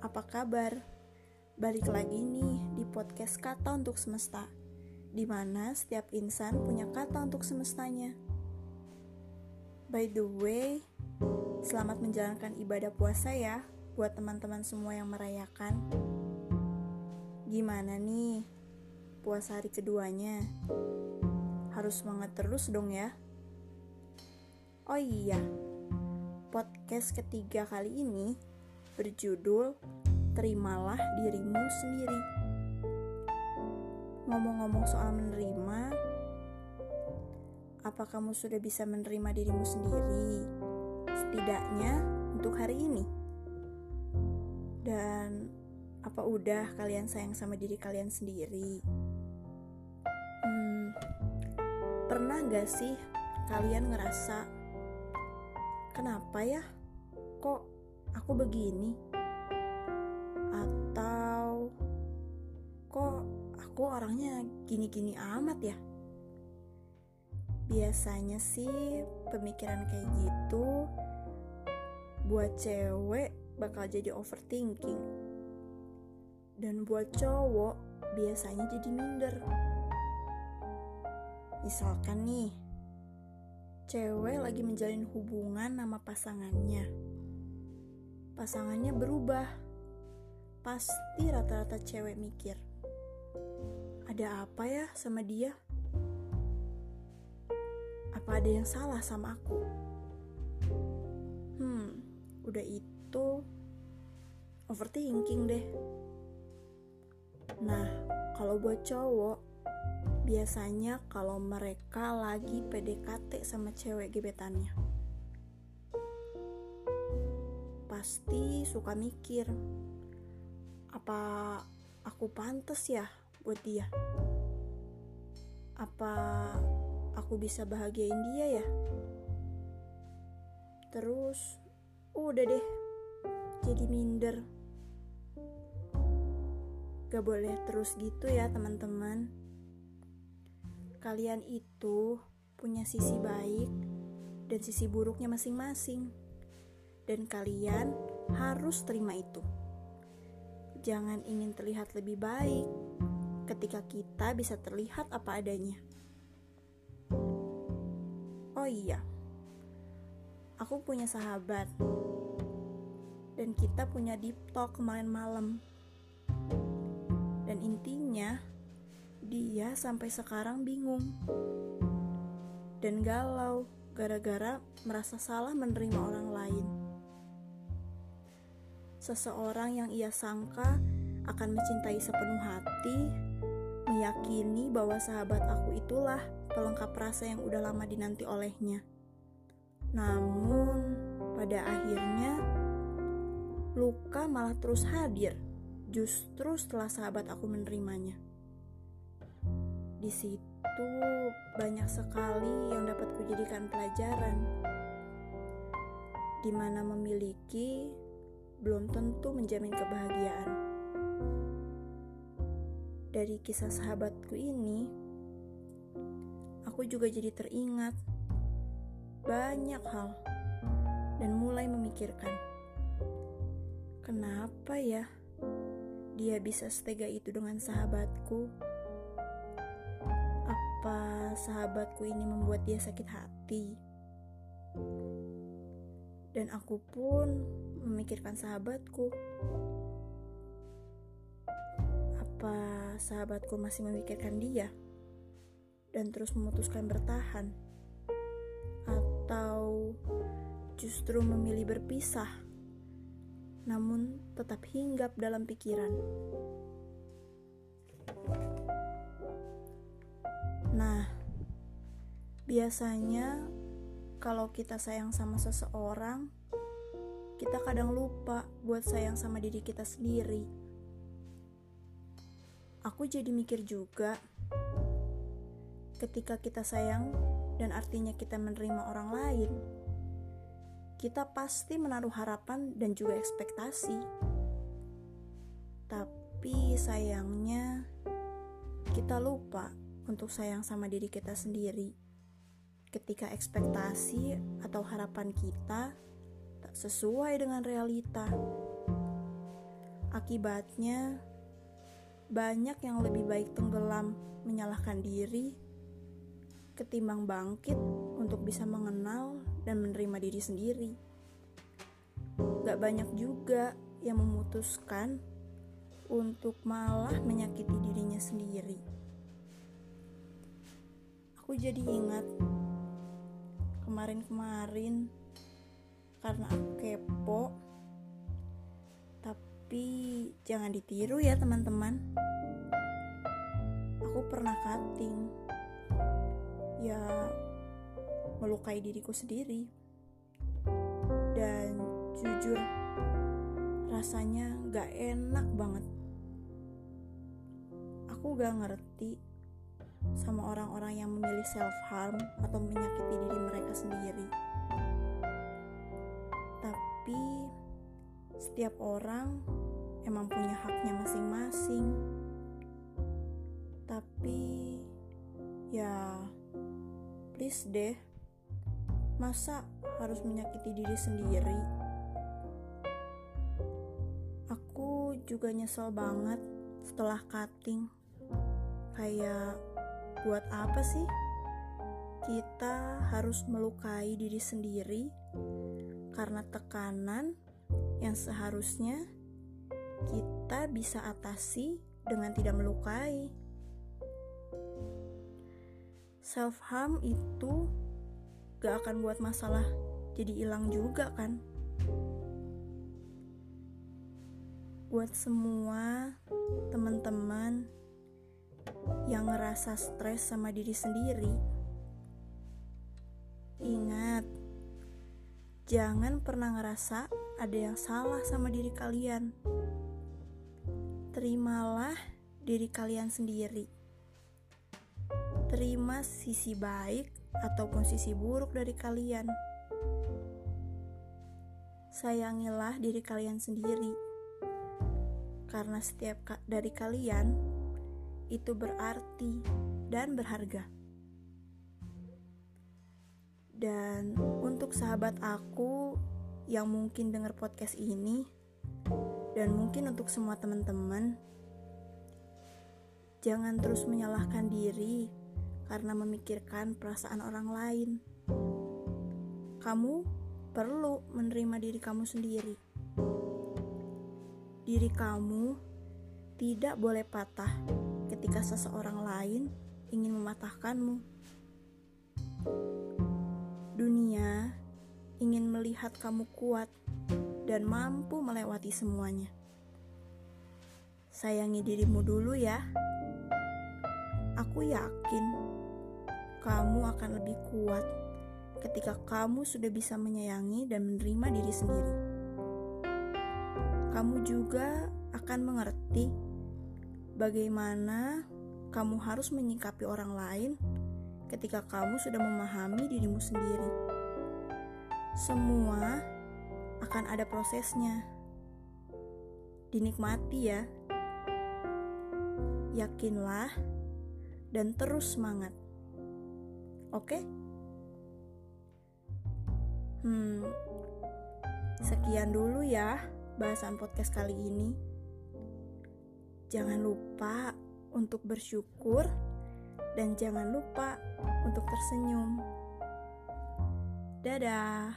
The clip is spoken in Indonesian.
apa kabar? Balik lagi nih di podcast Kata untuk Semesta, di mana setiap insan punya kata untuk semestanya. By the way, selamat menjalankan ibadah puasa ya buat teman-teman semua yang merayakan. Gimana nih puasa hari keduanya? Harus semangat terus dong ya. Oh iya, podcast ketiga kali ini berjudul Terimalah Dirimu Sendiri. Ngomong-ngomong soal menerima, apa kamu sudah bisa menerima dirimu sendiri? Setidaknya untuk hari ini. Dan apa udah kalian sayang sama diri kalian sendiri? Hmm, pernah gak sih kalian ngerasa kenapa ya aku begini? Atau kok aku orangnya gini-gini amat ya? Biasanya sih pemikiran kayak gitu buat cewek bakal jadi overthinking. Dan buat cowok biasanya jadi minder. Misalkan nih cewek lagi menjalin hubungan sama pasangannya. Pasangannya berubah. Pasti rata-rata cewek mikir, ada apa ya sama dia? Apa ada yang salah sama aku? Hmm, udah itu overthinking deh. Nah, kalau buat cowok, biasanya kalau mereka lagi PDKT sama cewek gebetannya. Pasti suka mikir, apa aku pantas ya buat dia? Apa aku bisa bahagiain dia ya? Terus, udah deh, jadi minder. Gak boleh terus gitu ya teman-teman kalian itu punya sisi baik dan sisi buruknya masing-masing. Dan kalian harus terima itu. Jangan ingin terlihat lebih baik ketika kita bisa terlihat apa adanya. Oh iya, aku punya sahabat, dan kita punya deep talk kemarin malam. Dan intinya, dia sampai sekarang bingung dan galau gara-gara merasa salah menerima orang lain. Seseorang yang ia sangka akan mencintai sepenuh hati, meyakini bahwa sahabat aku itulah pelengkap rasa yang udah lama dinanti olehnya. Namun, pada akhirnya luka malah terus hadir justru setelah sahabat aku menerimanya. Di situ banyak sekali yang dapat kujadikan pelajaran. Di mana memiliki belum tentu menjamin kebahagiaan. Dari kisah sahabatku ini, aku juga jadi teringat banyak hal dan mulai memikirkan, kenapa ya dia bisa setega itu dengan sahabatku? Apa sahabatku ini membuat dia sakit hati? Dan aku pun memikirkan sahabatku. Apa sahabatku masih memikirkan dia dan terus memutuskan bertahan? Atau justru memilih berpisah, namun tetap hinggap dalam pikiran? Nah, biasanya kalau kita sayang sama seseorang, kita kadang lupa buat sayang sama diri kita sendiri. Aku jadi mikir juga, ketika kita sayang dan artinya kita menerima orang lain, kita pasti menaruh harapan dan juga ekspektasi. Tapi sayangnya, kita lupa untuk sayang sama diri kita sendiri. Ketika ekspektasi atau harapan kita sesuai dengan realita. Akibatnya, banyak yang lebih baik tenggelam menyalahkan diri ketimbang bangkit untuk bisa mengenal dan menerima diri sendiri. Gak banyak juga yang memutuskan untuk malah menyakiti dirinya sendiri. Aku jadi ingat kemarin-kemarin karena aku kepo. Tapi jangan ditiru ya teman-teman. Aku pernah cutting. Ya melukai diriku sendiri. Dan jujur rasanya gak enak banget. Aku gak ngerti sama orang-orang yang memilih self harm atau menyakiti diri mereka sendiri. Setiap orang emang punya haknya masing-masing. Tapi ya please deh. Masa harus menyakiti diri sendiri? Aku juga nyesel banget setelah cutting. Kayak Buat apa sih kita harus melukai diri sendiri karena tekanan yang seharusnya kita bisa atasi dengan tidak melukai? Self harm itu gak akan buat masalah jadi hilang juga kan? Buat semua teman-teman yang ngerasa stres sama diri sendiri, ingat, jangan pernah ngerasa ada yang salah sama diri kalian. Terimalah diri kalian sendiri. Terima sisi baik ataupun sisi buruk dari kalian. Sayangilah diri kalian sendiri, karena setiap dari kalian itu berarti dan berharga. Dan untuk sahabat aku yang mungkin dengar podcast ini, dan mungkin untuk semua teman-teman, jangan terus menyalahkan diri karena memikirkan perasaan orang lain. Kamu perlu menerima diri kamu sendiri. Diri kamu tidak boleh patah ketika seseorang lain ingin mematahkanmu. Ingin melihat kamu kuat dan mampu melewati semuanya. Sayangi dirimu dulu ya. Aku yakin kamu akan lebih kuat ketika kamu sudah bisa menyayangi dan menerima diri sendiri. Kamu juga akan mengerti bagaimana kamu harus menyikapi orang lain ketika kamu sudah memahami dirimu sendiri. Semua akan ada prosesnya. Dinikmati ya. Yakinlah dan terus semangat. Oke? Hmm. Sekian dulu ya bahasan podcast kali ini. Jangan lupa untuk bersyukur dan jangan lupa untuk tersenyum. Dadah.